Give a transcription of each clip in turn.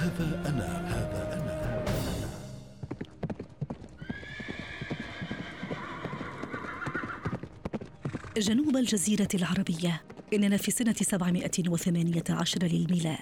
هذا أنا هذا أنا. جنوب الجزيرة العربية إننا في سنة 718 للميلاد.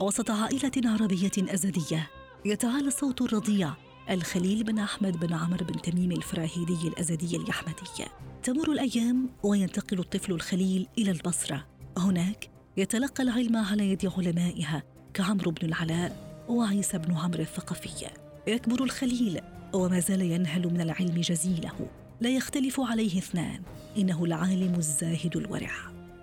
وسط عائلة عربية أزدية يتعالى الصوت الرضيع الخليل بن أحمد بن عمرو بن تميم الفراهيدي الأزدي اليحمدي. تمر الأيام وينتقل الطفل الخليل إلى البصرة. هناك يتلقى العلم على يد علمائها كعمرو بن العلاء وعيسى بن عمرو الثقفي. يكبر الخليل وما زال ينهل من العلم جزيله. لا يختلف عليه اثنان إنه العالم الزاهد الورع.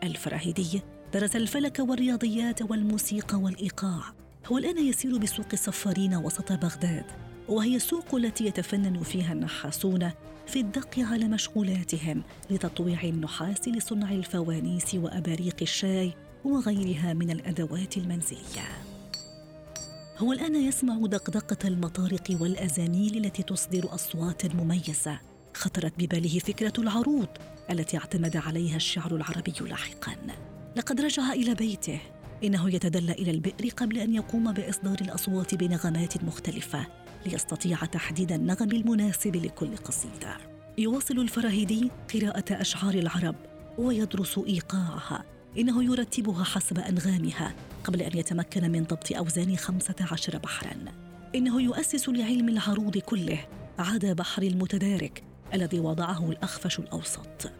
الفراهيدي درس الفلك والرياضيات والموسيقى والإيقاع هو الان يسير بسوق الصفارين وسط بغداد. وهي السوق التي يتفنن فيها النحاسون في الدق على مشغولاتهم لتطويع النحاس لصنع الفوانيس وأباريق الشاي وغيرها من الأدوات المنزلية. هو الآن يسمع دقدقة المطارق والأزانيل التي تصدر أصوات مميزة خطرت بباله فكرة العروض التي اعتمد عليها الشعر العربي لاحقا. لقد رجع إلى بيته إنه يتدلى إلى البئر قبل أن يقوم بإصدار الأصوات بنغمات مختلفة. ليستطيع تحديد النغم المناسب لكل قصيدة. يواصل الفراهيدي قراءة أشعار العرب ويدرس إيقاعها. إنه يرتبها حسب أنغامها قبل أن يتمكن من ضبط أوزان خمسة عشر بحرا. إنه يؤسس لعلم العروض كله عدا بحر المتدارك الذي وضعه الأخفش الأوسط.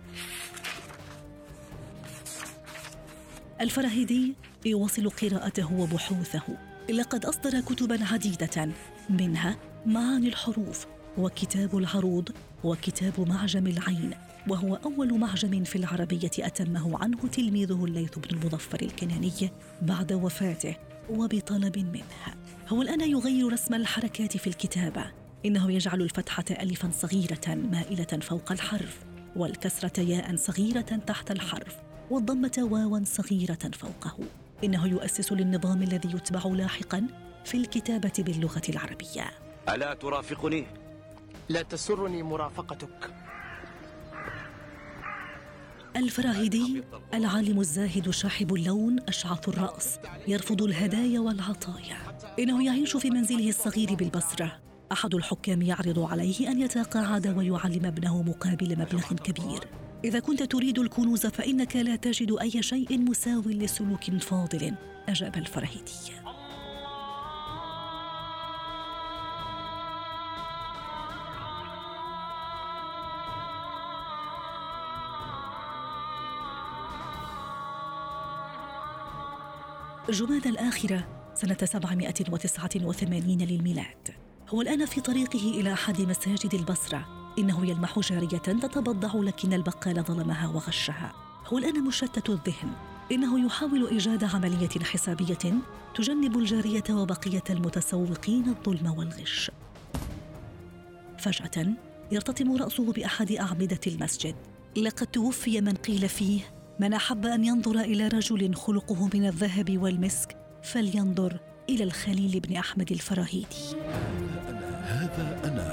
الفراهيدي يواصل قراءته وبحوثه. لقد أصدر كتبا عديدة منها معاني الحروف وكتاب العروض وكتاب معجم العين وهو أول معجم في العربية أتمه عنه تلميذه الليث بن المظفر الكناني بعد وفاته وبطلب منه هو الآن يغير رسم الحركات في الكتابة. إنه يجعل الفتحة ألفا صغيرة مائلة فوق الحرف والكسرة ياء صغيرة تحت الحرف والضمة واوا صغيرة فوقه. إنه يؤسس للنظام الذي يتبع لاحقا في الكتابة باللغة العربية. ألا ترافقني؟ لا تسرني مرافقتك. الفراهيدي العالم الزاهد شاحب اللون أشعث الرأس يرفض الهدايا والعطايا. إنه يعيش في منزله الصغير بالبصرة. أحد الحكام يعرض عليه أن يتقاعد ويعلم ابنه مقابل مبلغ كبير. إذا كنت تريد الكنوز فإنك لا تجد أي شيء مساو لسلوك فاضل أجاب الفراهيدي. جماد الآخرة سنة 789 للميلاد. هو الآن في طريقه إلى أحد مساجد البصرة. إنه يلمح جارية تتبضع لكن البقال ظلمها وغشها. هو الآن مشتت الذهن. إنه يحاول إيجاد عملية حسابية تجنب الجارية وبقية المتسوقين الظلم والغش. فجأة يرتطم رأسه بأحد أعمدة المسجد. لقد توفي من قيل فيه من أحب أن ينظر إلى رجل خلقه من الذهب والمسك فلينظر إلى الخليل بن أحمد الفراهيدي. هذا أنا.